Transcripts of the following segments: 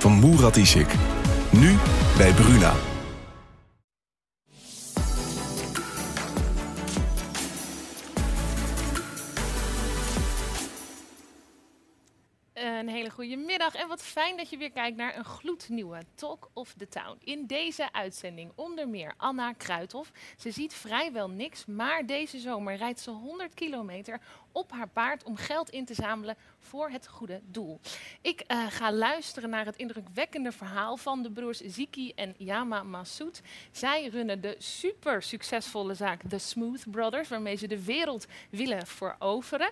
van Murat Isik. Nu bij Bruna. Een hele goede middag en wat fijn dat je weer kijkt naar een gloednieuwe Talk of the Town. In deze uitzending onder meer Anna Kruithof. Ze ziet vrijwel niks, maar deze zomer rijdt ze 100 kilometer op haar paard om geld in te zamelen voor het goede doel. Ik uh, ga luisteren naar het indrukwekkende verhaal van de broers Ziki en Yama Massoud. Zij runnen de super succesvolle zaak The Smooth Brothers, waarmee ze de wereld willen veroveren.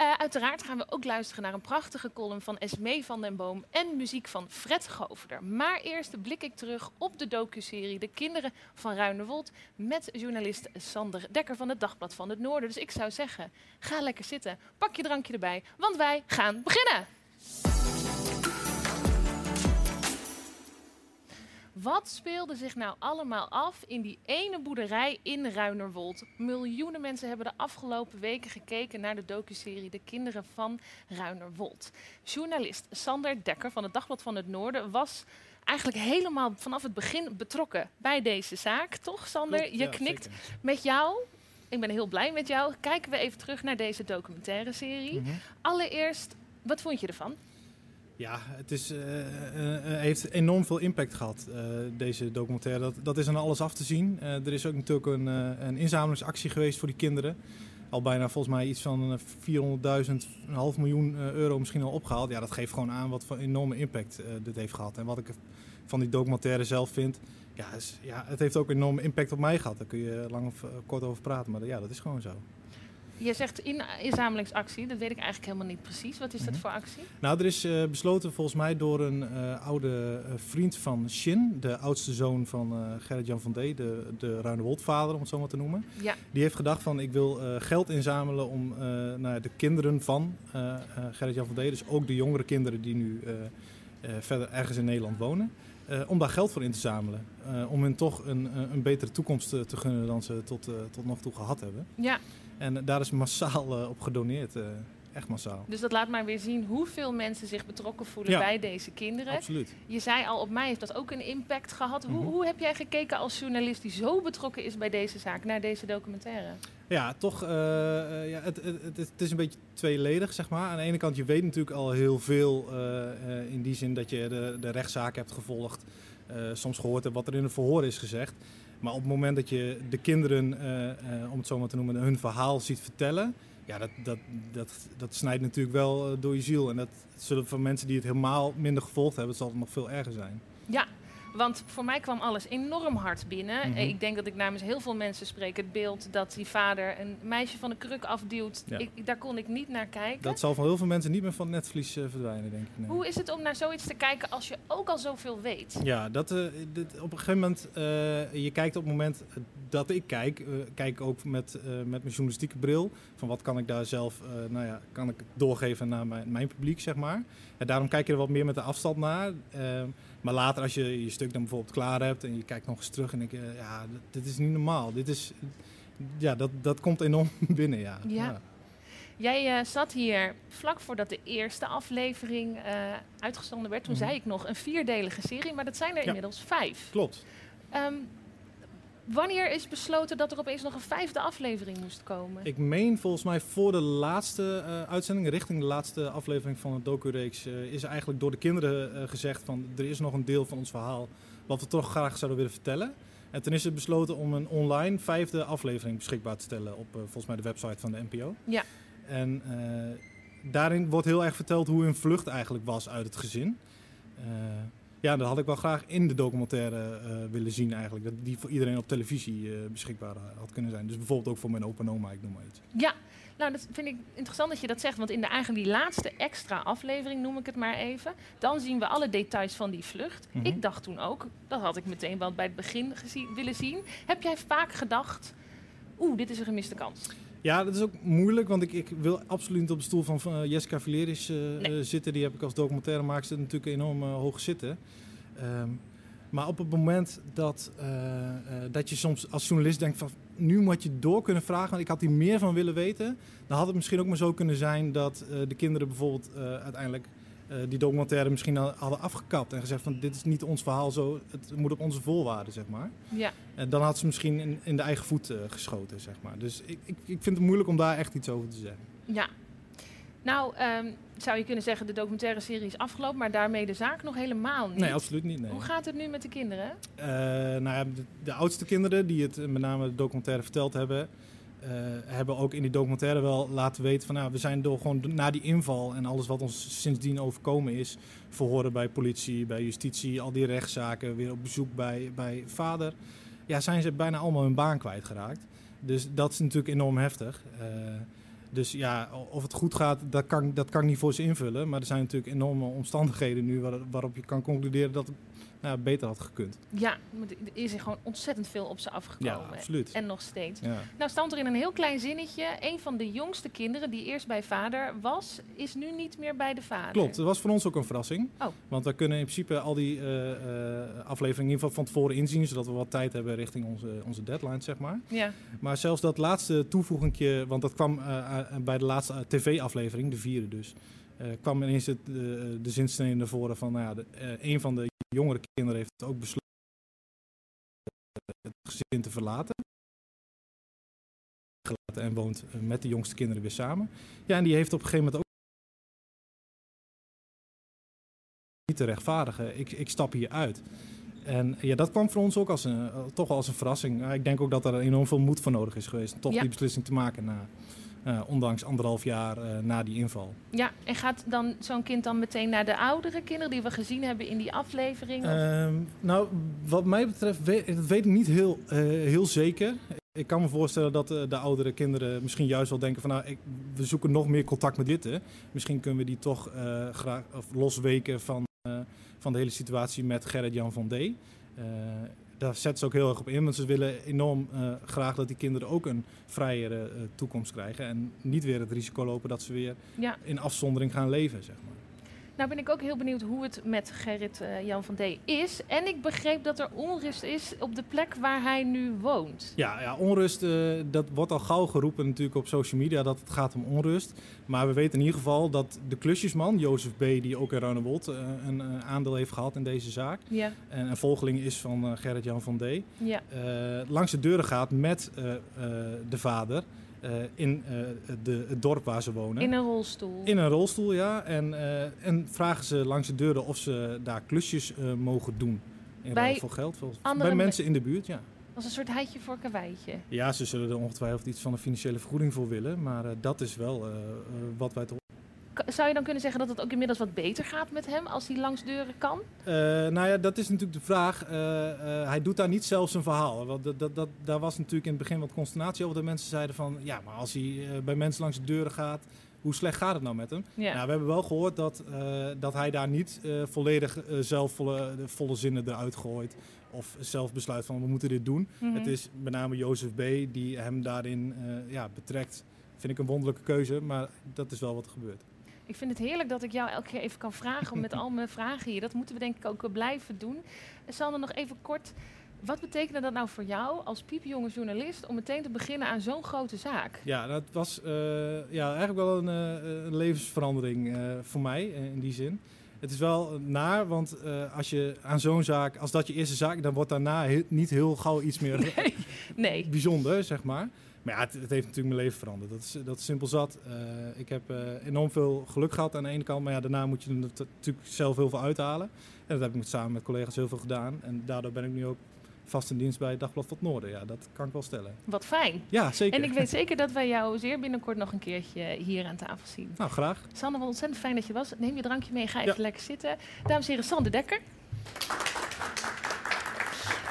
Uh, uiteraard gaan we ook luisteren naar een prachtige column van Van den Boom en muziek van Fred Goverder. Maar eerst blik ik terug op de docuserie De Kinderen van Ruinewold met journalist Sander Dekker van het Dagblad van het Noorden. Dus ik zou zeggen, ga lekker zitten, pak je drankje erbij, want wij gaan beginnen. Wat speelde zich nou allemaal af in die ene boerderij in Ruinerwold? Miljoenen mensen hebben de afgelopen weken gekeken naar de docuserie De Kinderen van Ruinerwold. Journalist Sander Dekker van het Dagblad van het Noorden was eigenlijk helemaal vanaf het begin betrokken bij deze zaak. Toch, Sander? Klopt, Je knikt met jou. Ik ben heel blij met jou. Kijken we even terug naar deze documentaire serie. Allereerst, wat vond je ervan? Ja, het is, eh, eh, eh, heeft enorm veel impact gehad, eh, deze documentaire. Dat, dat is aan alles af te zien. Er is ook natuurlijk een, een inzamelingsactie geweest voor die kinderen. Al bijna volgens mij iets van eh, 400.000, een half miljoen euro misschien al opgehaald. Ja, dat geeft gewoon aan wat voor enorme impact dit heeft gehad. En wat ik van die documentaire zelf vind, ja, ja, het heeft ook enorm impact op mij gehad. Daar kun je lang of kort over praten, maar ja, dat is gewoon zo. Je zegt in inzamelingsactie, dat weet ik eigenlijk helemaal niet precies. Wat is dat Mhm. voor actie? Nou, er is eh, besloten volgens mij door een eh, oude eh, vriend van Shin, de oudste zoon van eh Gerrit-Jan van D, de, de Ruinewoldvader om het zo maar te noemen. Ja. Die heeft gedacht van ik wil geld inzamelen om eh, nou ja, de kinderen van Gerrit-Jan van D, dus ook de jongere kinderen die nu verder ergens in Nederland wonen, om daar geld voor in te zamelen. Om hen toch een, een betere toekomst te, te gunnen dan ze tot, tot nog toe gehad hebben. Ja, En daar is massaal eh, op gedoneerd, eh, echt massaal. dus dat laat maar weer zien hoeveel mensen zich betrokken voelen Ja. bij deze kinderen. Absoluut. Je zei al, op mij heeft dat ook een impact gehad. Hoe, Mhm. hoe heb jij gekeken als journalist die zo betrokken is bij deze zaak, naar deze documentaire? Ja, toch, eh, ja, het, het, het, het is een beetje tweeledig, zeg maar. Aan de ene kant, je weet natuurlijk al heel veel in die zin dat je de, de rechtszaak hebt gevolgd. soms gehoord hebt wat er in het verhoor is gezegd. Maar op het moment dat je de kinderen, eh, eh, om het zo maar te noemen, hun verhaal ziet vertellen... Ja, dat, dat, dat, dat snijdt natuurlijk wel eh, door je ziel. En dat zullen voor mensen die het helemaal minder gevolgd hebben, zal het nog veel erger zijn. Ja, want voor mij kwam alles enorm hard binnen. Mhm. Ik denk dat ik namens heel veel mensen spreek. Het beeld dat die vader een meisje van de kruk afduwt, Ja. ik, daar kon ik niet naar kijken. Dat zal van heel veel mensen niet meer van het netvlies eh, verdwijnen, denk ik. nee. Hoe is het om naar zoiets te kijken als je ook al zoveel weet? Ja, dat, eh, dit, op een gegeven moment, eh, je kijkt op het moment dat ik kijk, kijk ik ook met, met mijn journalistieke bril. Van wat kan ik daar zelf, nou ja, kan ik doorgeven naar mijn, mijn publiek, zeg maar. En daarom kijk je er wat meer met de afstand naar. Maar later als je je stuk dan bijvoorbeeld klaar hebt en je kijkt nog eens terug en denk je, ja, dit, is niet normaal. Dit is, ja, dat, dat komt enorm binnen, ja. Ja. Jij eh, zat hier vlak voordat de eerste aflevering eh, uitgezonden werd. Toen Mhm. zei ik nog een vierdelige serie, maar dat zijn er Ja. inmiddels vijf. Klopt. Ehm, Wanneer is besloten dat er opeens nog een vijfde aflevering moest komen? Ik meen volgens mij voor de laatste uh, uitzending, richting de laatste aflevering van het docu-reeks, uh, is eigenlijk door de kinderen uh, gezegd van er is nog een deel van ons verhaal wat we toch graag zouden willen vertellen. En toen is het besloten om een online vijfde aflevering beschikbaar te stellen op volgens mij de website van de NPO. Ja. En daarin wordt heel erg verteld hoe hun vlucht eigenlijk was uit het gezin. Ja, dat had ik wel graag in de documentaire uh, willen zien eigenlijk. Dat die voor iedereen op televisie uh, beschikbaar had kunnen zijn. Dus bijvoorbeeld ook voor mijn opa en oma, ik noem maar iets. Ja, nou dat vind ik interessant dat je dat zegt. Want in de, eigenlijk die laatste extra aflevering, noem ik het maar even... dan zien we alle details van die vlucht. Mhm. Ik dacht toen ook, dat had ik meteen wel bij het begin gezien, willen zien. Heb jij vaak gedacht, oeh, dit is een gemiste kans? Ja, dat is ook moeilijk, want ik, ik wil absoluut niet op de stoel van uh, Jessica Valeris uh, Nee. zitten. Die heb ik als documentairemaakster natuurlijk enorm hoog zitten. Ehm, maar op het moment dat, dat je soms als journalist denkt van... nu moet je door kunnen vragen, want ik had hier meer van willen weten... dan had het misschien ook maar zo kunnen zijn dat de kinderen bijvoorbeeld uiteindelijk... die documentaire misschien hadden afgekapt en gezegd van dit is niet ons verhaal zo, het moet op onze voorwaarden, zeg maar. Ja. En dan had ze misschien in, in de eigen voet geschoten, zeg maar. Dus ik, ik, ik vind het moeilijk om daar echt iets over te zeggen. Ja. Nou, um, zou je kunnen zeggen, de documentaire serie is afgelopen, maar daarmee de zaak nog helemaal niet. Nee, absoluut niet. Nee. Hoe gaat het nu met de kinderen? Uh, nou ja, de, de, oudste kinderen die het met name de documentaire verteld hebben, hebben ook in die documentaire wel laten weten van nou, we zijn door gewoon na die inval en alles wat ons sindsdien overkomen is, verhoren bij politie, bij justitie, al die rechtszaken, weer op bezoek bij, bij vader, ja, zijn ze bijna allemaal hun baan kwijtgeraakt. Dus dat is natuurlijk enorm heftig. Uh, dus ja, of het goed gaat, dat kan, dat kan ik niet voor ze invullen. Maar er zijn natuurlijk enorme omstandigheden nu waar, waarop je kan concluderen dat nou, beter had gekund. Ja, er is er gewoon ontzettend veel op ze afgekomen. Ja, absoluut. En nog steeds. Ja. Nou stond er in een heel klein zinnetje, een van de jongste kinderen die eerst bij vader was, is nu niet meer bij de vader. Klopt, dat was voor ons ook een verrassing. Oh. Want we kunnen in principe al die uh, uh, afleveringen in ieder geval van tevoren inzien, zodat we wat tijd hebben richting onze, onze deadline, zeg maar. Ja. Maar zelfs dat laatste toevoegingje, want dat kwam uh, bij de laatste tv-aflevering, de vierde dus, kwam ineens het, de, de zinsnede naar voren van, nou ja, de, een van de jongere kinderen heeft ook besloten het gezin te verlaten. En woont met de jongste kinderen weer samen. Ja, en die heeft op een gegeven moment ook niet te rechtvaardigen. Ik, ik stap hier uit. En ja, dat kwam voor ons ook als een, toch wel als een verrassing. Ik denk ook dat er enorm veel moed voor nodig is geweest om toch Ja. die beslissing te maken na, uh, ondanks anderhalf jaar uh, na die inval. Ja, en gaat dan zo'n kind dan meteen naar de oudere kinderen die we gezien hebben in die aflevering? Ehm, nou, wat mij betreft, weet, dat weet ik niet heel, uh, heel zeker. Ik kan me voorstellen dat de oudere kinderen misschien juist wel denken van nou, ik, we zoeken nog meer contact met dit. Hè. Misschien kunnen we die toch graag of losweken van, van de hele situatie met Gerrit-Jan van D. Daar zetten ze ook heel erg op in, want ze willen enorm uh, graag dat die kinderen ook een vrijere uh, toekomst krijgen. En niet weer het risico lopen dat ze weer Ja. in afzondering gaan leven, zeg maar. Nou ben ik ook heel benieuwd hoe het met Gerrit uh, Jan van D is. En ik begreep dat er onrust is op de plek waar hij nu woont. Ja, ja onrust, uh, dat wordt al gauw geroepen natuurlijk op social media dat het gaat om onrust. Maar we weten in ieder geval dat de klusjesman, Jozef B., die ook in Ruinewold uh, een aandeel heeft gehad in deze zaak. Ja. En een volgeling is van uh, Gerrit-Jan van D. Ja. langs de deuren gaat met de vader. Uh, in uh, de, het dorp waar ze wonen. In een rolstoel. In een rolstoel, ja. En, uh, en vragen ze langs de deuren of ze daar klusjes mogen doen. In Bij voor geld. Andere bij mensen in de buurt, ja. Als een soort heitje voor karweitje. Ja, ze zullen er ongetwijfeld iets van een financiële vergoeding voor willen. Maar dat is wel wat wij te zou je dan kunnen zeggen dat het ook inmiddels wat beter gaat met hem als hij langs deuren kan? Uh, nou ja, dat is natuurlijk de vraag. Uh, uh, hij doet daar niet zelf zijn verhaal. Want dat, dat, dat, daar was natuurlijk in het begin wat consternatie over. Dat mensen zeiden van, ja, maar als hij bij mensen langs de deuren gaat, hoe slecht gaat het nou met hem? Ja. Nou, we hebben wel gehoord dat, dat hij daar niet volledig zelf volle, de volle zinnen eruit gooit. Of zelf besluit van, we moeten dit doen. Mhm. Mm -hmm. Het is met name Jozef B. die hem daarin ja, betrekt. Vind ik een wonderlijke keuze, maar dat is wel wat er gebeurt. Ik vind het heerlijk dat ik jou elke keer even kan vragen om met al mijn vragen hier. Dat moeten we denk ik ook blijven doen. Sander, nog even kort. Wat betekende dat nou voor jou als piepjonge journalist om meteen te beginnen aan zo'n grote zaak? Ja, dat was uh, ja, eigenlijk wel een, uh, een levensverandering uh, voor mij in die zin. Het is wel naar, want eh, als je aan zo'n zaak, als dat je eerste zaak, dan wordt daarna he- niet heel gauw iets meer Nee. nee. bijzonder, zeg maar. Maar ja, het, het heeft natuurlijk mijn leven veranderd. Dat is, dat is simpel zat. Eh, ik heb eh, enorm veel geluk gehad aan de ene kant, maar ja, daarna moet je er nat- natuurlijk zelf heel veel uithalen. En dat heb ik met, samen met collega's heel veel gedaan. En daardoor ben ik nu ook vast in dienst bij het Dagblad van het Noorden. Ja, dat kan ik wel stellen. Wat fijn. Ja, zeker. En ik weet zeker dat wij jou zeer binnenkort nog een keertje hier aan tafel zien. Nou, graag. Sander, wat ontzettend fijn dat je was. Neem je drankje mee, ga even Ja. lekker zitten. Dames en heren, Sander Dekker.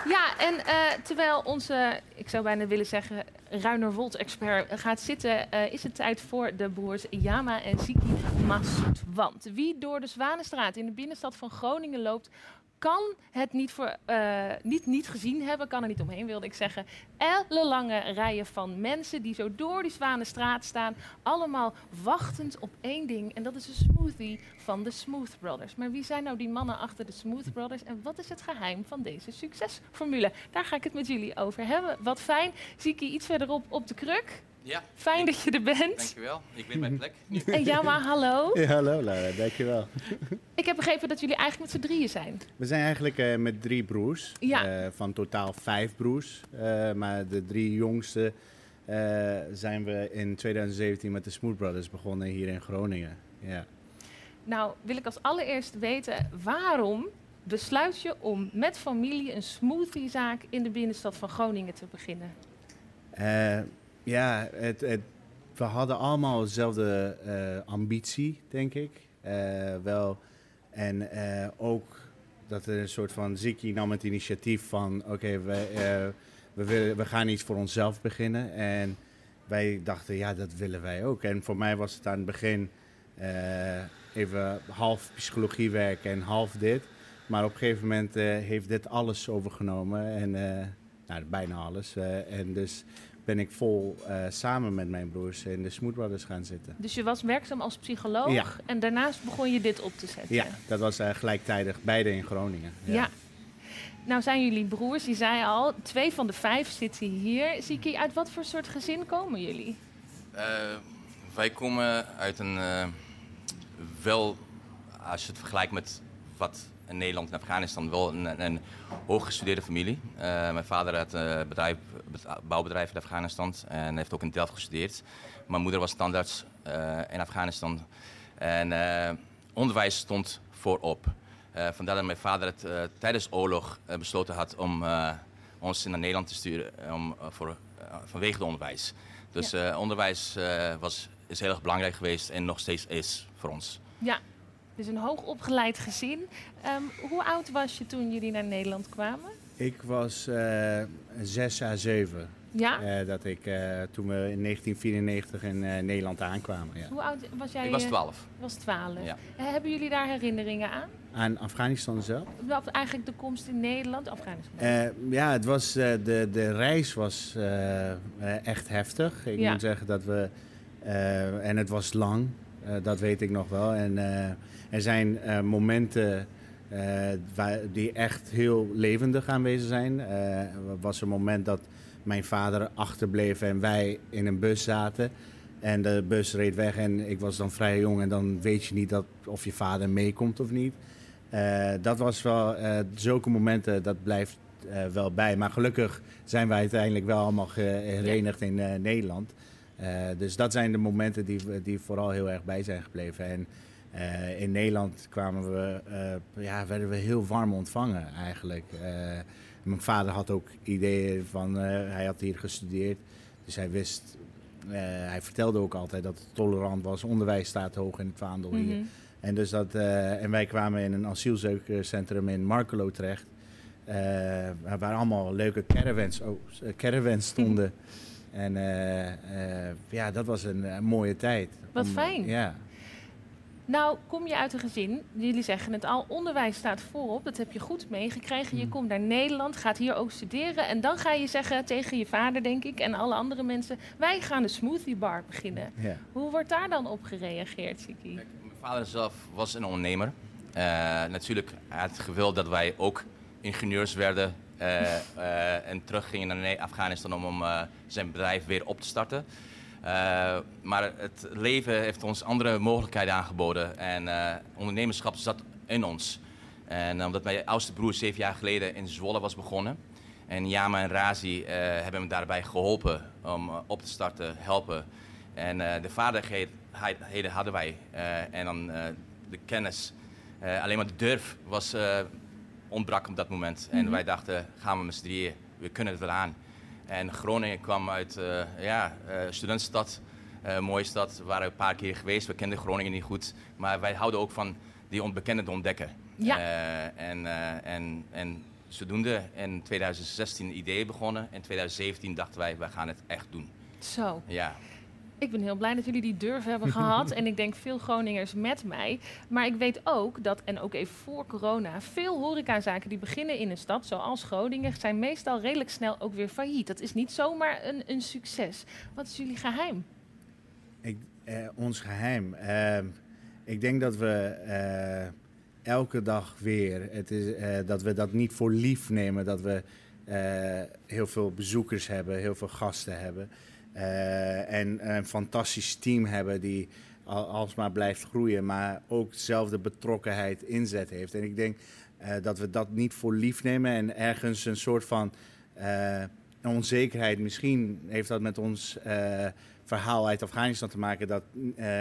Ja, en eh, terwijl onze, ik zou bijna willen zeggen, Ruinerwold-expert gaat zitten, eh, is het tijd voor de broers Yama en Ziki Massoud. Want wie door de Zwanenstraat in de binnenstad van Groningen loopt, kan het niet, voor, eh, niet, niet gezien hebben, kan er niet omheen, wilde ik zeggen. Ellenlange rijen van mensen die zo door die Zwanenstraat staan, allemaal wachtend op één ding. En dat is een smoothie van de Smooth Brothers. Maar wie zijn nou die mannen achter de Smooth Brothers en wat is het geheim van deze succesformule? Daar ga ik het met jullie over hebben. Wat fijn. Ziki iets verderop op de kruk. Ja, Fijn dat je er bent. dankjewel. Ik weet mijn plek. En Jama, hallo. Ja, hallo Lara, dankjewel. Ik heb begrepen dat jullie eigenlijk met z'n drieën zijn. We zijn eigenlijk eh, met drie broers, Ja. eh, van totaal vijf broers. Eh, maar de drie jongste eh, zijn we in 2017 met de Smooth Brothers begonnen hier in Groningen. Ja. Nou, wil ik als allereerst weten waarom besluit je om met familie een smoothiezaak in de binnenstad van Groningen te beginnen? Ja, het, het, we hadden allemaal dezelfde eh, ambitie, denk ik. Eh, wel, en eh, ook dat er een soort van Ziki nam het initiatief van: oké, we, we, willen- we gaan iets voor onszelf beginnen. En wij dachten, ja, dat willen wij ook. En voor mij was het aan het begin even half psychologiewerk en half dit. Maar op een gegeven moment heeft dit alles overgenomen. En nou, bijna alles. en dus ben ik vol eh, samen met mijn broers in de Smooth Brothers gaan zitten. Dus je was werkzaam als psycholoog Ja. en daarnaast begon je dit op te zetten. Ja, dat was eh, gelijktijdig beide in Groningen. Ja. Nou zijn jullie broers, je zei al, twee van de vijf zitten hier. Ziki, uit wat voor soort gezin komen jullie? Eh, wij komen uit een eh, wel, als je het vergelijkt met wat in Nederland en Afghanistan, wel een, een hooggestudeerde familie. Eh, mijn vader had een bedrijf, bet- bouwbedrijf in Afghanistan en heeft ook in Delft gestudeerd. Mijn moeder was standaards eh, in Afghanistan. En eh, onderwijs stond voorop. Eh, vandaar dat mijn vader het eh, tijdens oorlog eh, besloten had om eh, ons naar Nederland te sturen eh, om, eh, voor, eh, vanwege het onderwijs. Dus eh, onderwijs eh, was, is heel erg belangrijk geweest en nog steeds is voor ons. Ja, dus een hoogopgeleid gezin. Ehm, hoe oud was je toen jullie naar Nederland kwamen? Ik was eh, zes à zeven. Ja? eh, dat ik, eh, toen we in 1994 in eh, Nederland aankwamen. Ja. Hoe oud was jij? Ik was eh, 12. was 12. Ja. Eh, Hebben jullie daar herinneringen aan? Aan Afghanistan zelf? Wat eigenlijk de komst in Nederland, Afghanistan? Eh, ja, het was, eh, de, de reis was echt heftig. Ik Ja. moet zeggen dat we... eh, en het was lang, eh, dat weet ik nog wel. En eh, er zijn eh, momenten eh, die echt heel levendig aanwezig zijn. Eh, er was een moment dat mijn vader achterbleef en wij in een bus zaten. En de bus reed weg en ik was dan vrij jong. En dan weet je niet dat, of je vader meekomt of niet. Eh, dat was wel, eh, zulke momenten, dat blijft eh, wel bij. Maar gelukkig zijn wij uiteindelijk wel allemaal geherenigd in eh, Nederland. Eh, dus dat zijn de momenten die, die vooral heel erg bij zijn gebleven. En eh, in Nederland kwamen we, eh, ja, werden we heel warm ontvangen eigenlijk. Eh, mijn vader had ook ideeën van, hij had hier gestudeerd. Dus hij wist, hij vertelde ook altijd dat het tolerant was. Onderwijs staat hoog in het vaandel hier. Mhm. En, dus dat, en wij kwamen in een asielzoekerscentrum in Markelo terecht. waar allemaal leuke caravans, oh, caravans stonden. En ja, dat was een, mooie tijd. Wat Om- fijn. Ja. Nou, kom je uit een gezin, jullie zeggen het al, onderwijs staat voorop, dat heb je goed meegekregen. Je Mm. komt naar Nederland, gaat hier ook studeren en dan ga je zeggen tegen je vader, denk ik, en alle andere mensen, wij gaan een smoothie bar beginnen. ja. Hoe wordt daar dan op gereageerd, Siki? Mijn vader zelf was een ondernemer. Eh, natuurlijk hij had gewild dat wij ook ingenieurs werden eh, eh, en teruggingen naar Afghanistan om, om eh, zijn bedrijf weer op te starten. Eh, maar het leven heeft ons andere mogelijkheden aangeboden en eh, ondernemerschap zat in ons. En omdat mijn oudste broer zeven jaar geleden in Zwolle was begonnen. En Yama en Razi eh, hebben me daarbij geholpen om op te starten, helpen. En eh, de vaardigheden hadden wij. en dan de kennis. Alleen maar de durf was, ontbrak op dat moment. En wij dachten, gaan we met z'n drieën, we kunnen het wel aan. En Groningen kwam uit uh, ja, uh, studentenstad, uh, mooie stad. We waren een paar keer geweest, we kenden Groningen niet goed. Maar wij houden ook van die onbekende te ontdekken. Ja. En, en, en zodoende in 2016 idee begonnen. In 2017 dachten wij, wij gaan het echt doen. Zo. Ja. Ik ben heel blij dat jullie die durf hebben gehad. en ik denk veel Groningers met mij. Maar ik weet ook dat, en ook even voor corona, veel horecazaken die beginnen in een stad, zoals Groningen, zijn meestal redelijk snel ook weer failliet. Dat is niet zomaar een, een succes. Wat is jullie geheim? Ik, eh, ons geheim. Uh, ik denk dat we uh, elke dag weer, het is, uh, dat we dat niet voor lief nemen, dat we uh, heel veel bezoekers hebben, heel veel gasten hebben. Uh, en een fantastisch team hebben die al, alsmaar blijft groeien, maar ook dezelfde betrokkenheid inzet heeft. En ik denk uh, dat we dat niet voor lief nemen en ergens een soort van uh, onzekerheid, misschien heeft dat met ons verhaal uit Afghanistan te maken, dat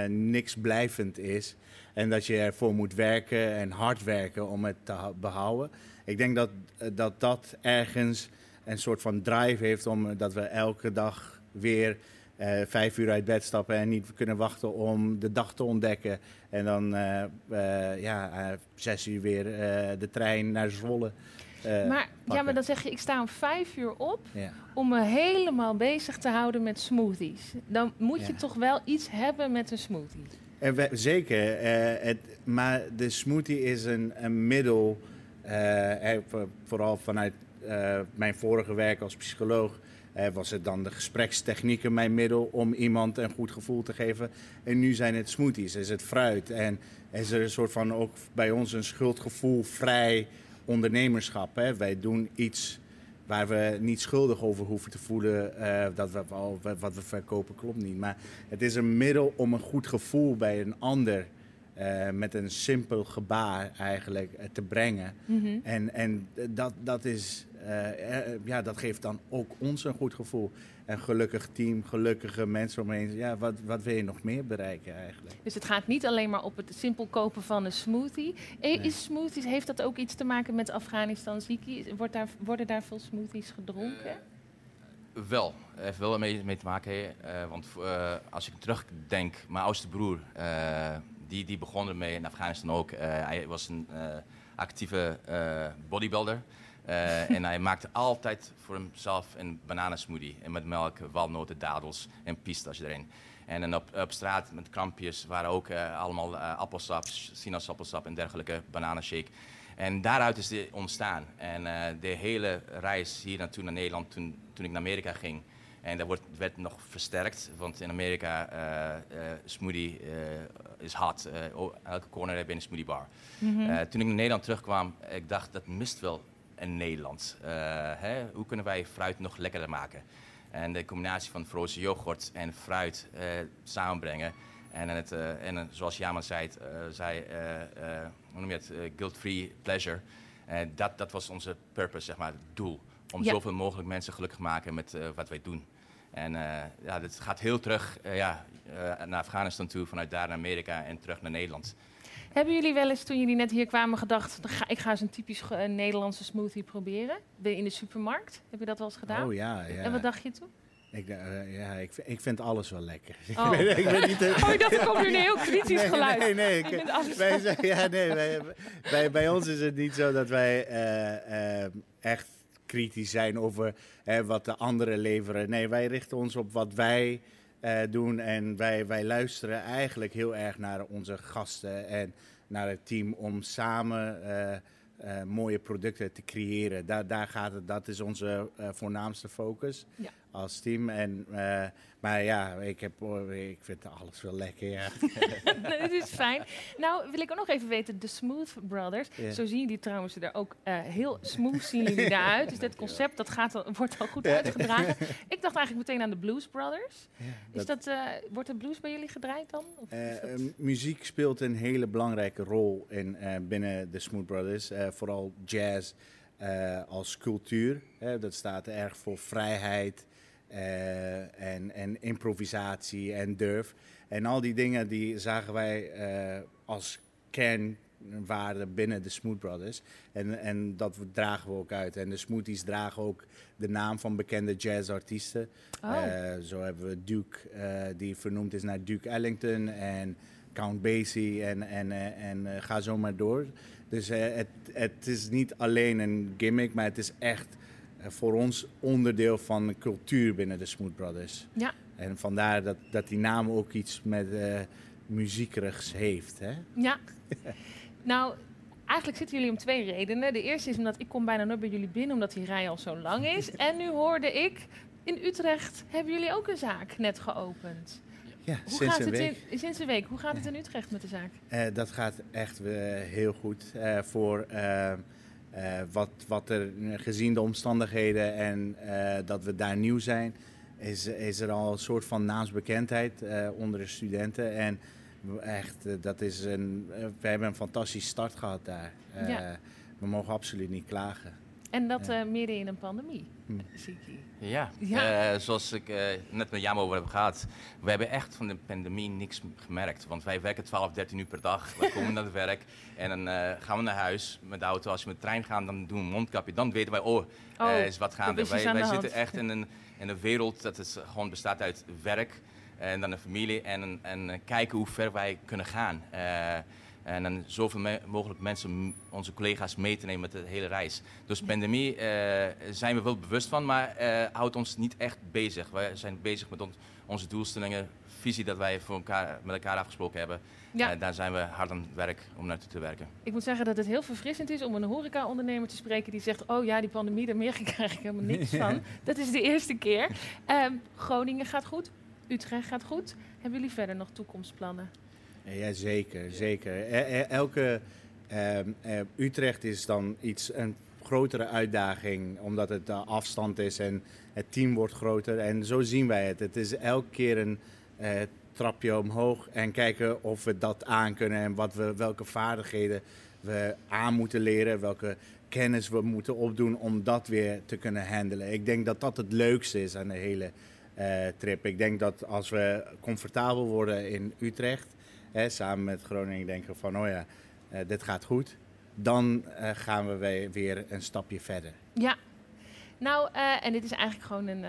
niks blijvend is. En dat je ervoor moet werken en hard werken om het te behouden. Ik denk dat dat, dat ergens een soort van drive heeft om dat we elke dag weer uh, vijf uur uit bed stappen en niet kunnen wachten om de dag te ontdekken. En dan uh, uh, ja, zes uur weer de trein naar Zwolle. maar, pakken. ja, maar dan zeg je, ik sta om vijf uur op Ja. om me helemaal bezig te houden met smoothies. Dan moet je toch wel iets hebben met een smoothie. En we- zeker, eh, het, maar de smoothie is een, een middel, eh, eh, voor- vooral vanuit eh, mijn vorige werk als psycholoog, eh, was het dan de gesprekstechnieken mijn middel om iemand een goed gevoel te geven. En nu zijn het smoothies, is het fruit. En is er een soort van ook bij ons een schuldgevoel vrij ondernemerschap. Hè? Wij doen iets waar we niet schuldig over hoeven te voelen eh, dat we, al- wat we verkopen klopt niet. Maar het is een middel om een goed gevoel bij een ander eh, met een simpel gebaar eigenlijk eh, te brengen. Mhm. En, en dat, dat, is, ja, dat geeft dan ook ons een goed gevoel. Een gelukkig team, gelukkige mensen omheen. Ja, wat, wat wil je nog meer bereiken eigenlijk? Dus het gaat niet alleen maar op het simpel kopen van een smoothie. E- Nee. Is smoothies, heeft dat ook iets te maken met Afghanistan Ziki? Wordt daar, worden daar veel smoothies gedronken? Wel, heeft wel mee, mee te maken. hè. Eh, want eh, als ik terugdenk, mijn oudste broer, eh, die, die begon ermee in Afghanistan ook. Eh, hij was een eh, actieve eh, bodybuilder. Eh, en hij maakte altijd voor hemzelf een bananensmoothie. En met melk, walnoten, dadels en pistache erin. En dan op, op straat met krampjes waren ook eh, allemaal eh, appelsap, sinaasappelsap en dergelijke, bananenshake. En daaruit is dit ontstaan. En de hele reis hier naartoe naar Nederland, toen, toen ik naar Amerika ging. En dat wordt, werd nog versterkt, want in Amerika smoothie is hot. Elke corner heb je een smoothie bar. Eh, toen ik naar Nederland terugkwam, ik dacht dat mist wel in Nederland. Eh, hè? Hoe kunnen wij fruit nog lekkerder maken? En de combinatie van frozen yoghurt en fruit eh, samenbrengen. En, het, eh, en zoals Jama zei, zei hoe noem je het, guilt-free pleasure. Dat, dat was onze purpose, zeg maar, het doel. Om Ja. zoveel mogelijk mensen gelukkig te maken met wat wij doen. En ja, dit gaat heel terug ja, naar Afghanistan toe, vanuit daar naar Amerika en terug naar Nederland. Hebben jullie wel eens, toen jullie net hier kwamen, gedacht... "Dan ga, ik ga eens een typisch Nederlandse smoothie proberen? In de supermarkt? Heb je dat wel eens gedaan? Oh ja, ja. En wat dacht je toen? Ik, eh, ja, ik, vind- ik vind alles wel lekker. Oh. ik ben niet Oh, ik dacht, er komt nu een heel kritisch nee, geluid. Nee, nee. Ik- wij zijn, ja, nee wij, bij, bij ons is het niet zo dat wij eh, eh, echt kritisch zijn over eh, wat de anderen leveren. Nee, wij richten ons op wat wij eh, doen en wij, wij luisteren eigenlijk heel erg naar onze gasten en naar het team om samen eh, eh, mooie producten te creëren. Daar, daar gaat het, dat is onze voornaamste focus. Ja. Als team. En, eh, maar ja, ik, heb, oh, ik vind alles wel lekker. Ja. Nee, Dit is fijn. Nou, wil ik ook nog even weten, de Smooth Brothers. Ja. Zo zien jullie trouwens er ook eh, heel smooth zien jullie eruit. Dus dit concept dat gaat, al- wordt al goed uitgedragen. Ik dacht eigenlijk meteen aan de Blues Brothers. Is dat- dat, eh, wordt de blues bij jullie gedraaid dan? Of dat- muziek speelt een hele belangrijke rol in, eh, binnen de Smooth Brothers. Eh, vooral jazz eh, als cultuur. Hè, dat staat erg voor vrijheid en, en improvisatie en durf. En al die dingen die zagen wij eh, als kernwaarden binnen de Smooth Brothers. En, en dat dragen we ook uit. En de Smoothies dragen ook de naam van bekende jazzartiesten. Oh. Eh, zo hebben we Duke, eh, die vernoemd is naar Duke Ellington en Count Basie en, en, eh, en eh, ga zo maar door. Dus eh, het, het is niet alleen een gimmick, maar het is echt eh, voor ons onderdeel van de cultuur binnen de Smooth Brothers. Ja. En vandaar dat, dat die naam ook iets met eh muziekerigs heeft. Hè? Ja. nou, eigenlijk zitten jullie om twee redenen. De eerste is omdat ik kom bijna nooit bij jullie binnen, omdat die rij al zo lang is. En nu hoorde ik, in Utrecht hebben jullie ook een zaak net geopend. Ja, Hoe sinds gaat een het week. In, sinds een week. Hoe gaat het in Utrecht met de zaak? Eh, dat gaat echt eh, heel goed. voor wat, wat er gezien de omstandigheden en eh, dat we daar nieuw zijn, is, is er al een soort van naamsbekendheid eh, onder de studenten. En we- echt, eh, dat is een, eh, we hebben een fantastische start gehad daar. Eh, Ja. We mogen absoluut niet klagen. En dat Ja. eh, midden in een pandemie. Hm. Ziki. Ja, Ja. Eh, zoals ik eh, net met Jam over heb gehad. We hebben echt van de pandemie niks gemerkt. Want wij werken 12, 13 uur per dag. We komen naar het werk en dan eh, gaan we naar huis met de auto. Als we met de trein gaan, dan doen we een mondkapje. Dan weten wij, oh, Oh, is wat gaande. is Wij, wij zitten hand. echt in een, in een wereld dat het gewoon bestaat uit werk en dan een familie. En, en kijken hoe ver wij kunnen gaan. En dan zoveel me- mogelijk mensen, onze collega's, mee te nemen met de hele reis. Dus pandemie eh, zijn we wel bewust van, maar eh, houdt ons niet echt bezig. Wij zijn bezig met onze doelstellingen, visie dat wij voor elkaar, met elkaar afgesproken hebben. Ja. Daar zijn we hard aan het werk om naartoe te werken. Ik moet zeggen dat het heel verfrissend is om een horeca-ondernemer te spreken die zegt: Oh ja, die pandemie, daar merk ik eigenlijk helemaal niks van. Dat is de eerste keer. Ehm, Groningen gaat goed, Utrecht gaat goed. Hebben jullie verder nog toekomstplannen? Ja, zeker, zeker. E- e- Elke ehm, eh, Utrecht is dan iets een grotere uitdaging, omdat het eh, afstand is en het team wordt groter. En zo zien wij het. Het is elke keer een eh, trapje omhoog en kijken of we dat aan kunnen en wat we, welke vaardigheden we aan moeten leren, welke kennis we moeten opdoen om dat weer te kunnen handelen. Ik denk dat dat het leukste is aan de hele eh, trip. Ik denk dat als we comfortabel worden in Utrecht, hè, samen met Groningen denken van, oh ja, eh, dit gaat goed. Dan eh, gaan we weer, een stapje verder. Ja. Nou, eh, en dit is eigenlijk gewoon een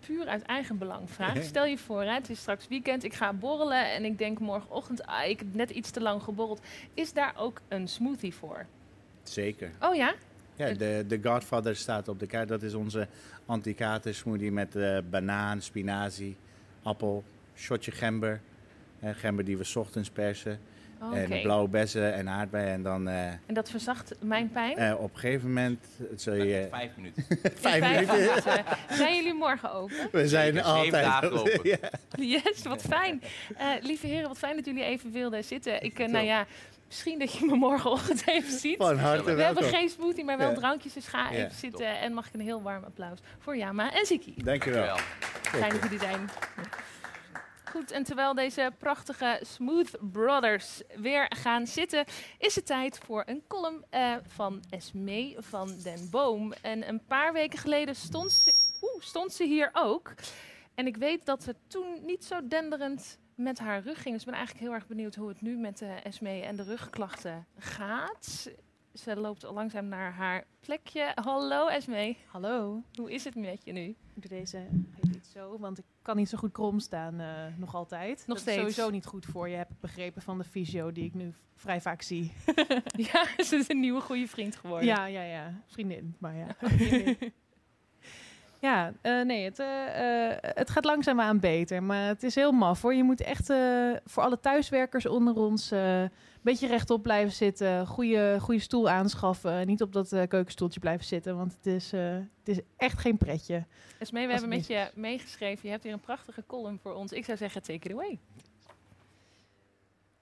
puur uit eigen belang vraag. Stel je voor, hè, het is straks weekend, ik ga borrelen en ik denk morgenochtend, ah, ik heb net iets te lang geborreld. Is daar ook een smoothie voor? Zeker. Oh ja? Ja, de, de Godfather staat op de kaart. Dat is onze anti-kater smoothie met eh, banaan, spinazie, appel, shotje gember. Eh, gember die we 's ochtends persen. Oh. En blauwe bessen en aardbeien. En dan eh, En dat verzacht mijn pijn? eh, op een gegeven moment zul je... Vijf minuten. Vijf In minuten. Zijn jullie morgen open? We zijn Zeker, altijd... dagen open. Ja. Yes, wat fijn. Eh, lieve heren, wat fijn dat jullie even wilden zitten. Ik, eh, nou ja, misschien dat je me morgenochtend even ziet. Van harte We welkom. hebben geen smoothie, maar wel Ja. drankjes. Dus ga Ja. even zitten en mag ik een heel warm applaus voor Jama en Ziki. Dankjewel. Dankjewel. Fijn dat jullie zijn. Goed, en terwijl deze prachtige Smooth Brothers weer gaan zitten, is het tijd voor een column eh, van Esmee van den Boom. En een paar weken geleden stond ze, stond ze hier ook. En ik weet dat ze toen niet zo denderend met haar rug ging. Dus ik ben eigenlijk heel erg benieuwd hoe het nu met de Esmee en de rugklachten gaat. Ze loopt al langzaam naar haar plekje. Hallo Esmee, Hallo, hoe is het met je nu? ik doe deze even zo, want ik kan niet zo goed krom staan, eh, nog altijd. Nog steeds. is sowieso niet goed voor je, heb ik begrepen van de fysio die ik nu vrij vaak zie. Ja, ze is een nieuwe goede vriend geworden. Ja, ja, ja, vriendin, maar ja. Ja, eh, nee, het, eh, het gaat langzaamaan beter. Maar het is heel maf hoor. Je moet echt voor alle thuiswerkers onder ons beetje rechtop blijven zitten. Goede, goede stoel aanschaffen. Niet op dat eh, keukenstoeltje blijven zitten. Want het is, eh, het is echt geen pretje. Esmee, we hebben met je meegeschreven. Je hebt hier een prachtige column voor ons. Ik zou zeggen, take it away.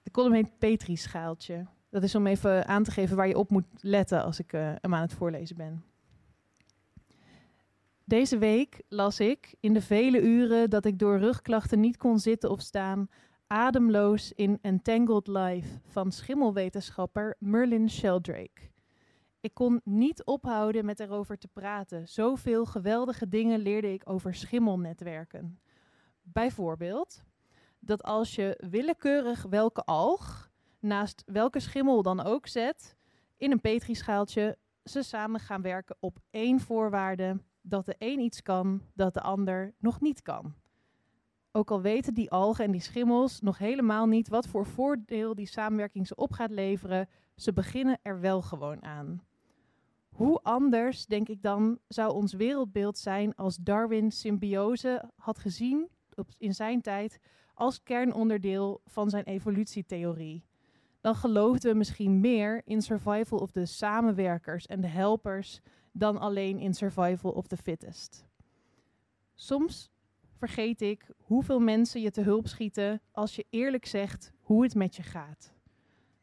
De column heet Petri-schaaltje. Dat is om even aan te geven waar je op moet letten als ik eh, hem aan het voorlezen ben. Deze week las ik, in de vele uren dat ik door rugklachten niet kon zitten of staan, ademloos in Entangled Life van schimmelwetenschapper Merlin Sheldrake. Ik kon niet ophouden met erover te praten. Zoveel geweldige dingen leerde ik over schimmelnetwerken. Bijvoorbeeld dat als je willekeurig welke alg naast welke schimmel dan ook zet in een petrischaaltje, ze samen gaan werken op één voorwaarde: dat de een iets kan dat de ander nog niet kan. Ook al weten die algen en die schimmels nog helemaal niet wat voor voordeel die samenwerking ze op gaat leveren, ze beginnen er wel gewoon aan. Hoe anders, denk ik dan, zou ons wereldbeeld zijn als Darwin symbiose had gezien op, in zijn tijd als kernonderdeel van zijn evolutietheorie. Dan geloofden we misschien meer in survival of de samenwerkers en de helpers dan alleen in survival of the fittest. Soms vergeet ik hoeveel mensen je te hulp schieten als je eerlijk zegt hoe het met je gaat.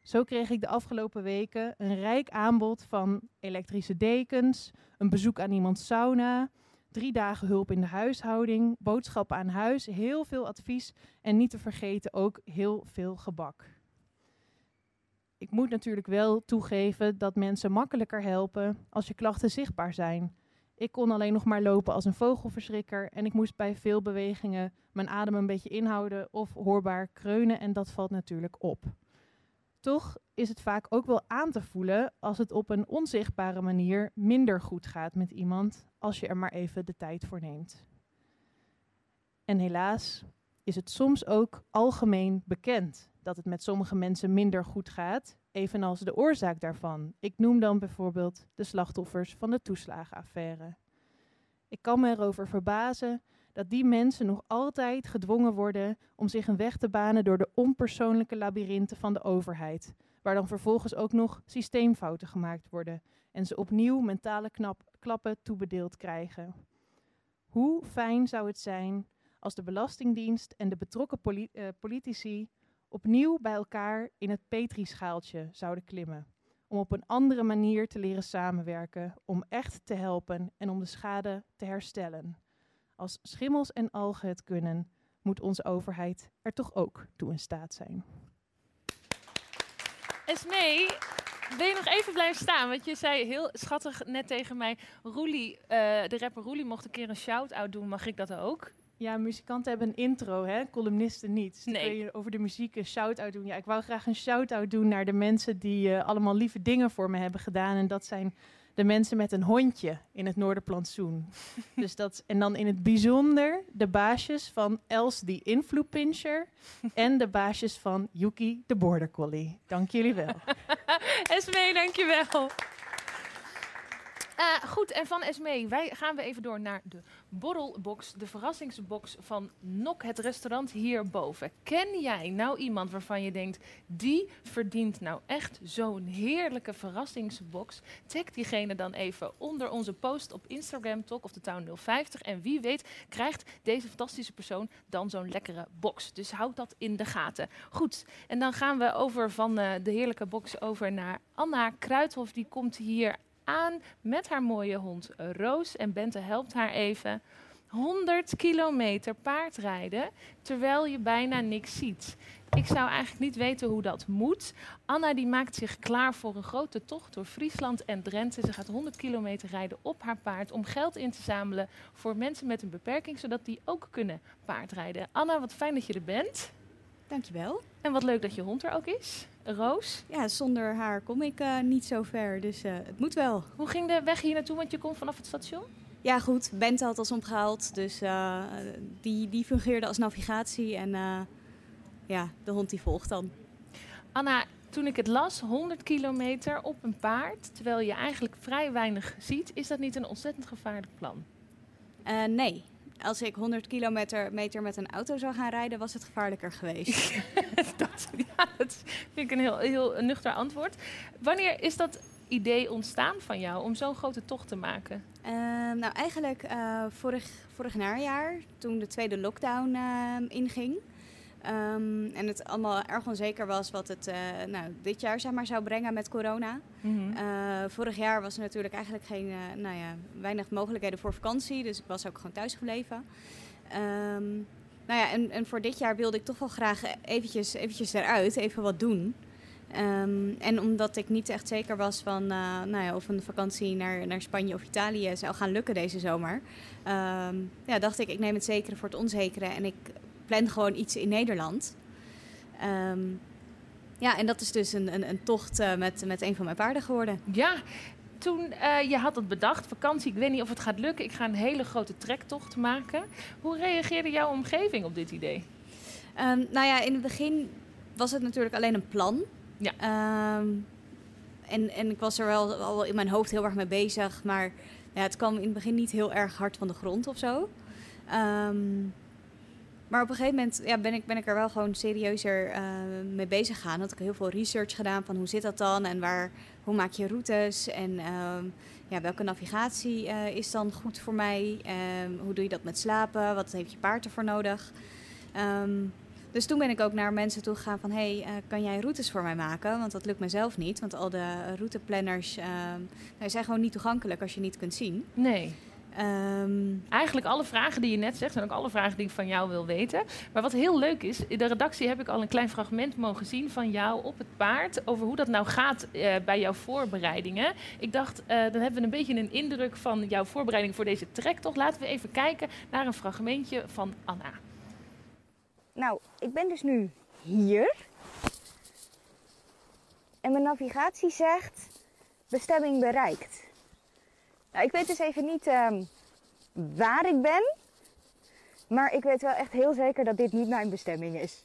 Zo kreeg ik de afgelopen weken een rijk aanbod van elektrische dekens, een bezoek aan iemands sauna, drie dagen hulp in de huishouding, boodschappen aan huis, heel veel advies en niet te vergeten ook heel veel gebak. Ik moet natuurlijk wel toegeven dat mensen makkelijker helpen als je klachten zichtbaar zijn. Ik kon alleen nog maar lopen als een vogelverschrikker en ik moest bij veel bewegingen mijn adem een beetje inhouden of hoorbaar kreunen en dat valt natuurlijk op. Toch is het vaak ook wel aan te voelen als het op een onzichtbare manier minder goed gaat met iemand als je er maar even de tijd voor neemt. En helaas is het soms ook algemeen bekend dat het met sommige mensen minder goed gaat, evenals de oorzaak daarvan. Ik noem dan bijvoorbeeld de slachtoffers van de toeslagenaffaire. Ik kan me erover verbazen dat die mensen nog altijd gedwongen worden om zich een weg te banen door de onpersoonlijke labyrinthen van de overheid, waar dan vervolgens ook nog systeemfouten gemaakt worden en ze opnieuw mentale knap, klappen toebedeeld krijgen. Hoe fijn zou het zijn als de Belastingdienst en de betrokken eh, politici opnieuw bij elkaar in het petrischaaltje zouden klimmen. Om op een andere manier te leren samenwerken, om echt te helpen en om de schade te herstellen. Als schimmels en algen het kunnen, moet onze overheid er toch ook toe in staat zijn. Esmee, wil je nog even blijven staan? Want je zei heel schattig net tegen mij... Roelie, eh, de rapper Roelie mocht een keer een shout-out doen. Mag ik dat ook? Ja, muzikanten hebben een intro, hè? columnisten niet. Dus Nee. kun je over de muziek een shout-out doen. Ja, ik wou graag een shout-out doen naar de mensen die eh, allemaal lieve dingen voor me hebben gedaan. En dat zijn de mensen met een hondje in het Noorderplantsoen. dus dat, en dan in het bijzonder de baasjes van Els die Influ Pincher en de baasjes van Yuki de Border Collie. Dank jullie wel. Esmee, dankjewel. Eh goed, en van Esmee wij gaan we even door naar de borrelbox, de verrassingsbox van Nok, het restaurant hierboven. Ken jij nou iemand waarvan je denkt, die verdient nou echt zo'n heerlijke verrassingsbox? Tag diegene dan even onder onze post op Instagram, Talk of the Town 050. En wie weet krijgt deze fantastische persoon dan zo'n lekkere box. Dus houd dat in de gaten. Goed, en dan gaan we over van eh, de heerlijke box over naar Anna Kruithof. Die komt hier met haar mooie hond Roos. En Bente helpt haar even. 100 kilometer paardrijden terwijl je bijna niks ziet. Ik zou eigenlijk niet weten hoe dat moet. Anna die maakt zich klaar voor een grote tocht door Friesland en Drenthe. Ze gaat 100 kilometer rijden op haar paard om geld in te zamelen voor mensen met een beperking, zodat die ook kunnen paardrijden. Anna, wat fijn dat je er bent. Dankjewel. En wat leuk dat je hond er ook is. Roos, Ja, zonder haar kom ik eh, niet zo ver, dus eh, het moet wel. hoe ging de weg hier naartoe? Want je komt vanaf het station. Ja goed, Bente had ons omgehaald, dus eh, die, die fungeerde als navigatie en ja, de hond die volgt dan. Anna, toen ik het las, 100 kilometer op een paard, terwijl je eigenlijk vrij weinig ziet, is dat niet een ontzettend gevaarlijk plan? Nee. Als ik 100 kilometer meter met een auto zou gaan rijden, was het gevaarlijker geweest. dat, ja, dat vind ik een heel, heel nuchter antwoord. Wanneer is dat idee ontstaan van jou om zo'n grote tocht te maken? Ehm, nou, eigenlijk eh, vorig, vorig najaar, toen de tweede lockdown ehm, inging. Ehm, en het allemaal erg onzeker was wat het eh, nou, dit jaar zeg maar, zou brengen met corona. Mhm. Eh, vorig jaar was er natuurlijk eigenlijk geen, eh, nou ja, weinig mogelijkheden voor vakantie. Dus ik was ook gewoon thuis gebleven. Ehm, nou ja, en, en voor dit jaar wilde ik toch wel graag eventjes, eventjes eruit, even wat doen. Ehm, en omdat ik niet echt zeker was van nou ja, of een vakantie naar, naar Spanje of Italië zou gaan lukken deze zomer, ja, dacht ik, ik neem het zekere voor het onzekere en ik plan gewoon iets in Nederland. Ehm, ja, en dat is dus een, een, een tocht eh, met, met een van mijn paarden geworden. Ja, toen eh, je had het bedacht, vakantie, ik weet niet of het gaat lukken, ik ga een hele grote trektocht maken. Hoe reageerde jouw omgeving op dit idee? Ehm, nou ja, in het begin was het natuurlijk alleen een plan. Ja. Ehm, en, en ik was er wel al in mijn hoofd heel erg mee bezig, maar ja, het kwam in het begin niet heel erg hard van de grond of zo. Maar op een gegeven moment ja, ben, ik, ben ik er wel gewoon serieuzer eh, mee bezig gegaan. Had ik heel veel research gedaan van hoe zit dat dan en waar, hoe maak je routes en ehm, ja, welke navigatie eh, is dan goed voor mij? Ehm, hoe doe je dat met slapen? Wat heeft je paard ervoor nodig? Ehm, dus toen ben ik ook naar mensen toe gegaan van... hey, eh, kan jij routes voor mij maken? Want dat lukt mezelf niet. Want al de routeplanners ehm, nou, zijn gewoon niet toegankelijk als je niet kunt zien. Nee. Ehm, Eigenlijk alle vragen die je net zegt, zijn ook alle vragen die ik van jou wil weten. Maar wat heel leuk is, in de redactie heb ik al een klein fragment mogen zien van jou op het paard. Over hoe dat nou gaat eh, bij jouw voorbereidingen. Ik dacht, eh, dan hebben we een beetje een indruk van jouw voorbereiding voor deze trektocht. Laten we even kijken naar een fragmentje van Anna. Nou, ik ben dus nu hier. En mijn navigatie zegt bestemming bereikt. Nou, ik weet dus even niet ehm, waar ik ben. Maar ik weet wel echt heel zeker dat dit niet mijn bestemming is.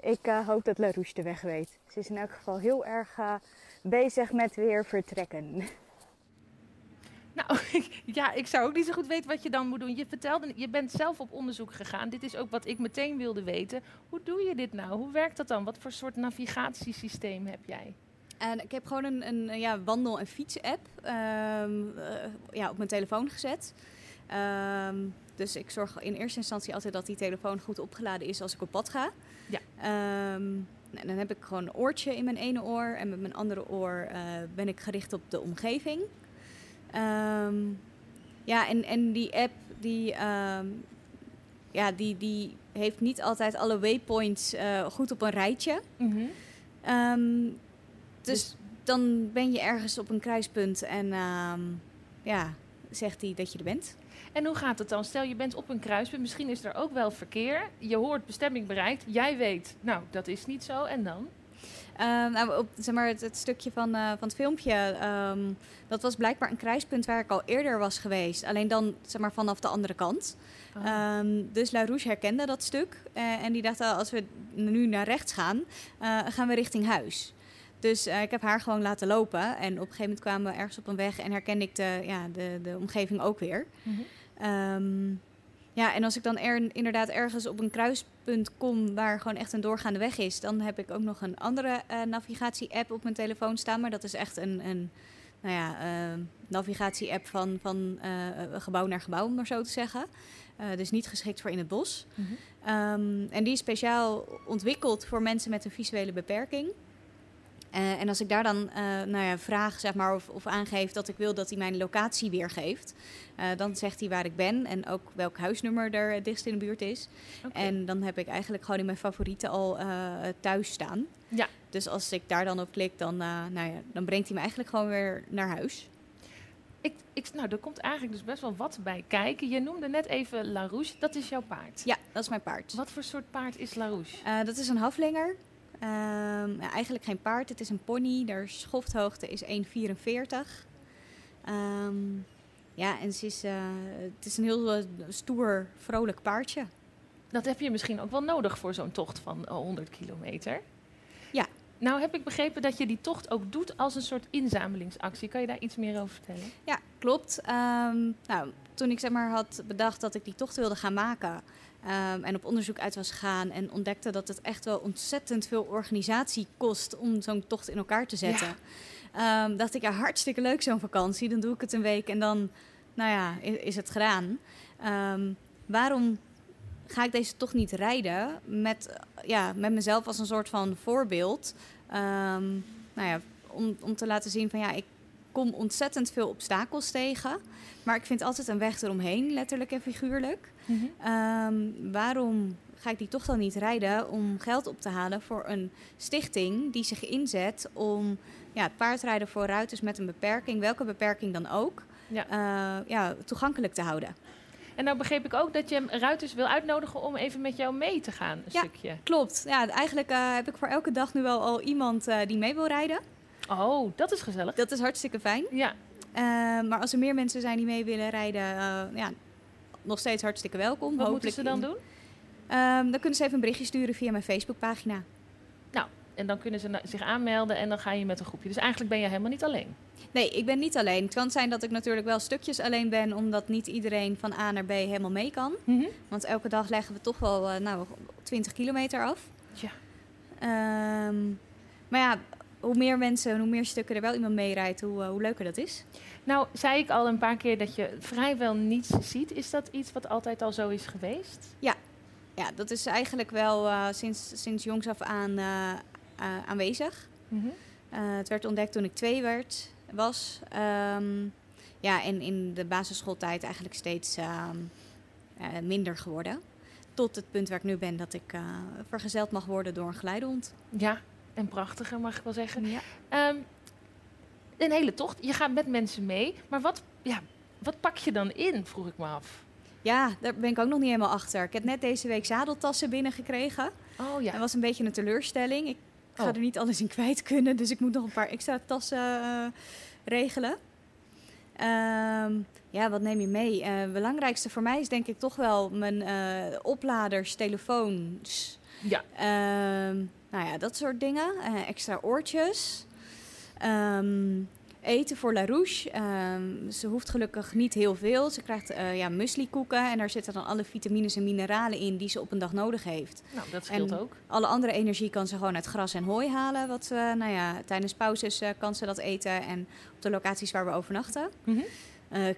Ik eh, hoop dat Larouche de weg weet. Ze is in elk geval heel erg eh, bezig met weer vertrekken. Nou, ja, ik zou ook niet zo goed weten wat je dan moet doen. Je vertelde, je bent zelf op onderzoek gegaan. Dit is ook wat ik meteen wilde weten. Hoe doe je dit nou? Hoe werkt dat dan? Wat voor soort navigatiesysteem heb jij? En ik heb gewoon een, een ja, wandel- en fiets-app ehm, eh, ja, op mijn telefoon gezet. Ehm, dus ik zorg in eerste instantie altijd dat die telefoon goed opgeladen is als ik op pad ga. Ja. Ehm, en dan heb ik gewoon een oortje in mijn ene oor en met mijn andere oor eh, ben ik gericht op de omgeving. Ja, en, en die app die, ja, die, die heeft niet altijd alle waypoints eh, goed op een rijtje. Ehm, dus, dan ben je ergens op een kruispunt en ehm, ja, zegt hij dat je er bent. En hoe gaat het dan? Stel je bent op een kruispunt, misschien is er ook wel verkeer. Je hoort bestemming bereikt. Jij weet, nou, dat is niet zo. En dan? Ehm, nou, op, zeg maar, het, het stukje van, eh, van het filmpje, ehm, dat was blijkbaar een kruispunt waar ik al eerder was geweest. Alleen dan zeg maar, vanaf de andere kant. Oh. Dus La Rouge herkende dat stuk. eh, en die dacht, ah, als we nu naar rechts gaan, eh, gaan we richting huis. Dus eh, ik heb haar gewoon laten lopen. En op een gegeven moment kwamen we ergens op een weg en herkende ik de, ja, de, de omgeving ook weer. Mhm. Ehm, ja, en als ik dan er, inderdaad ergens op een kruispunt kom waar gewoon echt een doorgaande weg is, dan heb ik ook nog een andere eh, navigatie-app op mijn telefoon staan. Maar dat is echt een, een nou ja, eh, navigatie-app van, van eh, gebouw naar gebouw, om maar zo te zeggen. Dus niet geschikt voor in het bos. Mhm. Ehm, en die is speciaal ontwikkeld voor mensen met een visuele beperking. Eh, en als ik daar dan eh, nou ja, vraag zeg maar, of, of aangeef dat ik wil dat hij mijn locatie weergeeft, eh, dan zegt hij waar ik ben en ook welk huisnummer er het dichtst in de buurt is. En dan heb ik eigenlijk gewoon in mijn favorieten al thuis staan. Ja. Dus als ik daar dan op klik, dan, nou ja, dan brengt hij me eigenlijk gewoon weer naar huis. Ik, ik, nou, er komt eigenlijk dus best wel wat bij kijken. Je noemde net even La Rouge. Dat is jouw paard. Ja, dat is mijn paard. Wat voor soort paard is La Rouge? Eh, dat is een haflinger. Ehm, eigenlijk geen paard, het is een pony. De schofthoogte is 1,44. Ehm, ja, en ze is, eh, het is een heel eh, stoer, vrolijk paardje. Dat heb je misschien ook wel nodig voor zo'n tocht van eh, 100 kilometer. Nou heb ik begrepen dat je die tocht ook doet als een soort inzamelingsactie. Kan je daar iets meer over vertellen? Ja, klopt. Ehm, nou, toen ik zeg maar had bedacht dat ik die tocht wilde gaan maken ehm, en op onderzoek uit was gegaan en ontdekte dat het echt wel ontzettend veel organisatie kost om zo'n tocht in elkaar te zetten, ehm, dacht ik ja hartstikke leuk zo'n vakantie. Dan doe ik het een week en dan, nou ja, i- is, het gedaan. Waarom ga ik deze toch niet rijden met, ja, met mezelf als een soort van voorbeeld? Ehm, nou ja, om, om te laten zien van ja, ik kom ontzettend veel obstakels tegen. Maar ik vind altijd een weg eromheen, letterlijk en figuurlijk. Ehm, waarom ga ik die toch dan niet rijden om geld op te halen voor een stichting die zich inzet om ja, het paardrijden voor ruiters met een beperking, welke beperking dan ook, Ja. eh, ja, toegankelijk te houden. En nou begreep ik ook dat je ruiters wil uitnodigen om even met jou mee te gaan, een Ja. stukje. Klopt. Ja, eigenlijk eh, heb ik voor elke dag nu wel al iemand eh, die mee wil rijden. Oh, dat is gezellig. Dat is hartstikke fijn. Ja, Eh, maar als er meer mensen zijn die mee willen rijden, ja, nog steeds hartstikke welkom. wat moeten ze dan in- doen? Ehm, dan kunnen ze even een berichtje sturen via mijn Facebookpagina. En dan kunnen ze zich aanmelden en dan ga je met een groepje. Dus eigenlijk ben je helemaal niet alleen. Nee, ik ben niet alleen. Het kan zijn dat ik natuurlijk wel stukjes alleen ben, omdat niet iedereen van A naar B helemaal mee kan. Want elke dag leggen we toch wel eh, nou, 20 kilometer af. Ja. Ehm, maar ja, hoe meer mensen en hoe meer stukken er wel iemand meerijdt, hoe, eh, hoe leuker dat is. Nou, zei ik al een paar keer dat je vrijwel niets ziet. Is dat iets wat altijd al zo is geweest? Ja, dat is eigenlijk wel eh, sinds, sinds jongs af aan aanwezig. Mhm. Het werd ontdekt toen ik twee werd, was. Ehm, ja, en in de basisschooltijd eigenlijk steeds ehm, eh, minder geworden. Tot het punt waar ik nu ben dat ik eh, vergezeld mag worden door een geleidehond. Ja, en prachtiger mag ik wel zeggen. Ja. Ehm, een hele tocht. Je gaat met mensen mee. Maar wat, ja, wat pak je dan in, vroeg ik me af. ja, daar ben ik ook nog niet helemaal achter. Ik heb net deze week zadeltassen binnengekregen. Oh ja. Dat was een beetje een teleurstelling. Ik ga Oh. er niet alles in kwijt kunnen, dus ik moet nog een paar extra tassen eh, regelen. Ehm, ja, wat neem je mee? Eh, Het belangrijkste voor mij is denk ik toch wel mijn eh, opladers, telefoons. Ja. Ehm, nou ja, dat soort dingen. Extra oortjes. Ehm, eten voor LaRouche. Ehm, ze hoeft gelukkig niet heel veel. Ze krijgt eh ja, muslikoeken en daar zitten dan alle vitamines en mineralen in die ze op een dag nodig heeft. Nou, dat scheelt En- ook. Alle andere energie kan ze gewoon uit gras en hooi halen. Wat, eh, nou ja, tijdens pauzes eh, kan ze dat eten en op de locaties waar we overnachten. Mhm.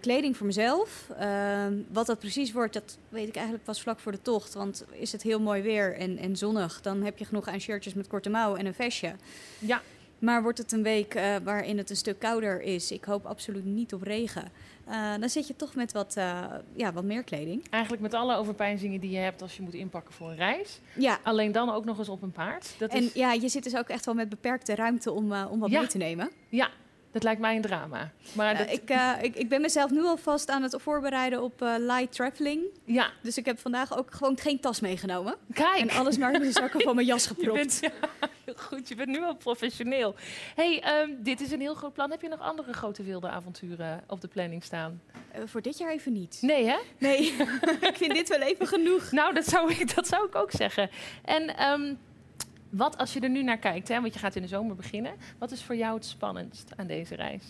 Kleding voor mezelf. Ehm, wat dat precies wordt, dat weet ik eigenlijk pas vlak voor de tocht. Want is het heel mooi weer en, en zonnig, dan heb je genoeg aan shirtjes met korte mouw en een vestje. Ja, Maar wordt het een week eh, waarin het een stuk kouder is, ik hoop absoluut niet op regen, eh, dan zit je toch met wat, eh, ja, wat meer kleding. eigenlijk met alle overpeinzingen die je hebt als je moet inpakken voor een reis. Ja, Alleen dan ook nog eens op een paard. Dat en is, ja, je zit dus ook echt wel met beperkte ruimte om, om wat Ja. mee te nemen. ja, dat lijkt mij een drama. Maar Eh, dat, ik, eh, ik, ik ben mezelf nu alvast aan het voorbereiden op eh, light traveling. ja, Dus ik heb vandaag ook gewoon geen tas meegenomen. kijk. En alles maar in de zakken van mijn jas Je gepropt. bent, ja, heel goed, je bent nu al professioneel. hey, ehm, dit is een heel groot plan. Heb je nog andere grote wilde avonturen op de planning staan? Eh, voor dit jaar even niet. Nee, hè? Nee, ik vind dit wel even genoeg. Nou, dat zou ik, dat zou ik ook zeggen. En ehm, wat als je er nu naar kijkt, hè, want je gaat in de zomer beginnen. Wat is voor jou het spannendst aan deze reis?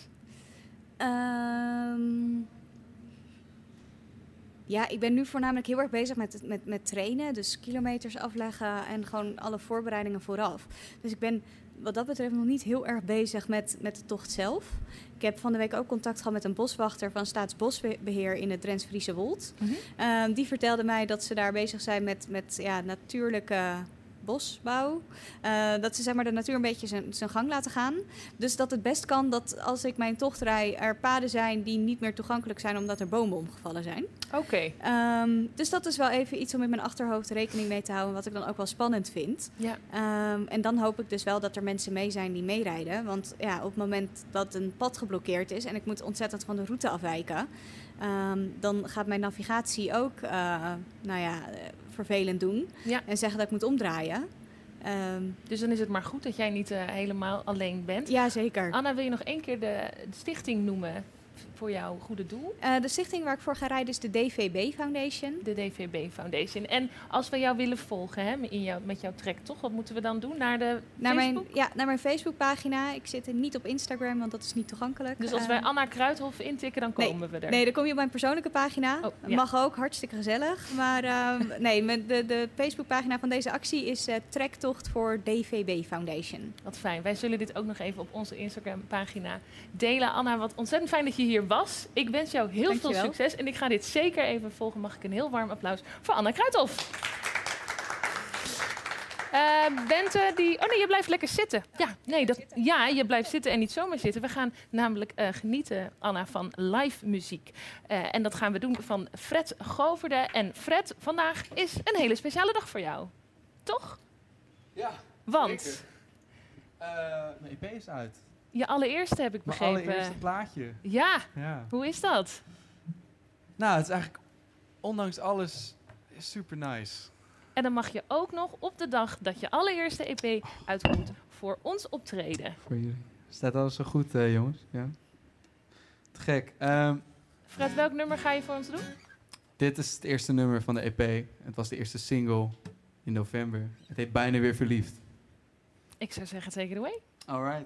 Ehm, ja, ik ben nu voornamelijk heel erg bezig met, met, met trainen. Dus kilometers afleggen en gewoon alle voorbereidingen vooraf. Dus ik ben wat dat betreft nog niet heel erg bezig met, met de tocht zelf. Ik heb van de week ook contact gehad met een boswachter van Staatsbosbeheer in het Drents-Friese Wold. Mhm. Ehm, die vertelde mij dat ze daar bezig zijn met, met ja, natuurlijke bosbouw. Eh, dat ze zeg maar, de natuur een beetje zijn, zijn gang laten gaan. Dus dat het best kan dat als ik mijn tocht rij, er paden zijn die niet meer toegankelijk zijn omdat er bomen omgevallen zijn. Oké. Ehm, dus dat is wel even iets om in mijn achterhoofd rekening mee te houden, wat ik dan ook wel spannend vind. Ja. Ehm, en dan hoop ik dus wel dat er mensen mee zijn die meerijden. Want ja, op het moment dat een pad geblokkeerd is en ik moet ontzettend van de route afwijken, ehm, dan gaat mijn navigatie ook eh, nou ja, vervelend doen Ja. en zeggen dat ik moet omdraaien. Ehm, Dus dan is het maar goed dat jij niet eh, helemaal alleen bent. ja, zeker. Anna, wil je nog één keer de, de stichting noemen voor jouw goede doel? Eh, de stichting waar ik voor ga rijden is de DVB Foundation. De DVB Foundation. En als we jou willen volgen hè, in jou, met jouw trek, toch? Wat moeten we dan doen? Naar de Naar mijn, Facebook? ja, naar mijn Facebookpagina. Ik zit er niet op Instagram, want dat is niet toegankelijk. Dus als Eh, wij Anna Kruithof intikken, dan nee, komen we er. Nee, dan kom je op mijn persoonlijke pagina. Oh, ja. Mag ook, hartstikke gezellig. Maar ehm, nee, met de, de Facebookpagina van deze actie is eh, Trektocht voor DVB Foundation. Wat fijn. Wij zullen dit ook nog even op onze Instagram-pagina delen. Anna, wat ontzettend fijn dat je hier was. Ik wens jou heel veel succes. En ik ga dit zeker even volgen. Mag ik een heel warm applaus voor Anna Kruithof. Eh, Bente, die... Oh nee, je blijft lekker zitten. Ja, nee, dat... ja, je blijft zitten en niet zomaar zitten. We gaan namelijk eh, genieten, Anna, van live muziek. Eh, en dat gaan we doen van Fred Goverde. En Fred, vandaag is een hele speciale dag voor jou. Toch? Ja, Want zeker. Eh, mijn EP is uit. Je allereerste heb ik Mijn begrepen. allereerste plaatje. Ja, Ja. hoe is dat? Nou, het is eigenlijk ondanks alles super nice. En dan mag je ook nog op de dag dat je allereerste EP uitkomt voor ons optreden. Voor jullie. Staat alles zo goed, eh, jongens? Ja. Te gek. Ehm, Fred, welk nummer ga je voor ons doen? dit is het eerste nummer van de EP. Het was de eerste single in november. Het heet Bijna Weer Verliefd. Ik zou zeggen, take it away. Alright.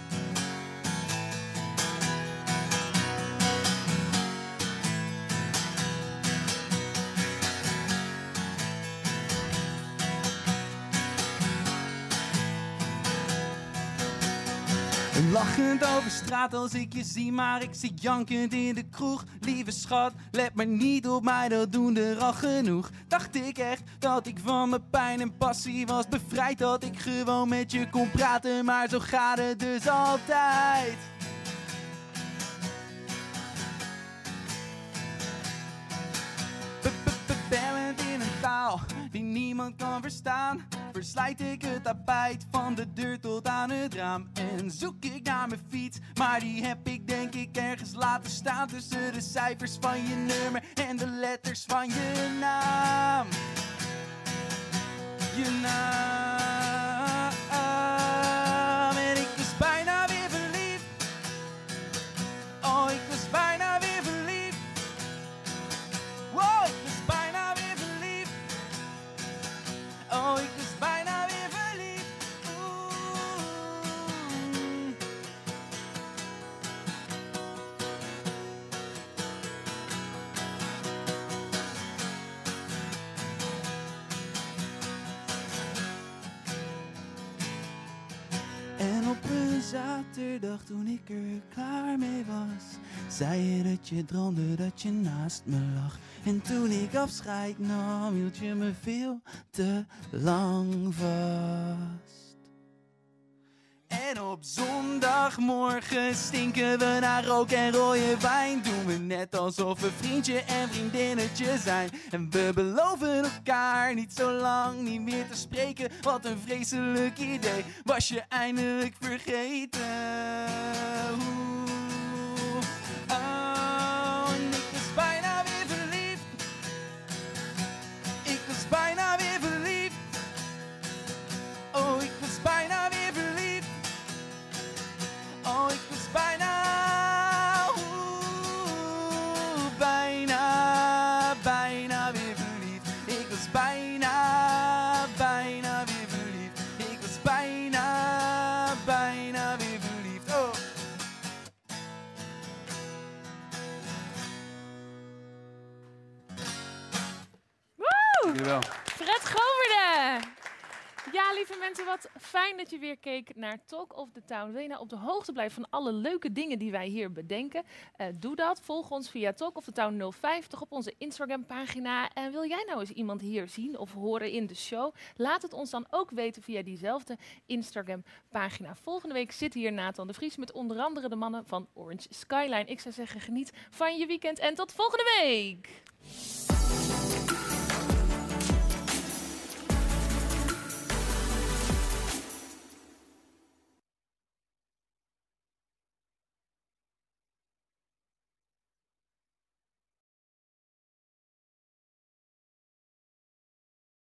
Lachend over straat als ik je zie, maar ik zit jankend in de kroeg. Lieve schat, let maar niet op mij, dat doen er al genoeg. Dacht ik echt dat ik van mijn pijn en passie was bevrijd, dat ik gewoon met je kon praten, maar zo gaat het dus altijd. Taal die niemand kan verstaan. Verslijt ik het tapijt van de deur tot aan het raam. En zoek ik naar mijn fiets, maar die heb ik denk ik ergens laten staan. Tussen de cijfers van je nummer en de letters van je naam. Je naam. Toen ik er klaar mee was, zei je dat je droomde dat je naast me lag. En toen ik afscheid nam, hield je me veel te lang vast. En op zondagmorgen stinken we naar rook en rode wijn. Doen we net alsof we vriendje en vriendinnetje zijn. En we beloven elkaar niet zo lang niet meer te spreken. Wat een vreselijk idee, was je eindelijk vergeten. Weer keek naar Talk of the Town. Wil je nou op de hoogte blijven van alle leuke dingen die wij hier bedenken? Eh, doe dat. Volg ons via Talk of the Town 050 op onze Instagram-pagina. En wil jij nou eens iemand hier zien of horen in de show? Laat het ons dan ook weten via diezelfde Instagram-pagina. Volgende week zit hier Nathan de Vries met onder andere de mannen van Orange Skyline. Ik zou zeggen, geniet van je weekend en tot volgende week!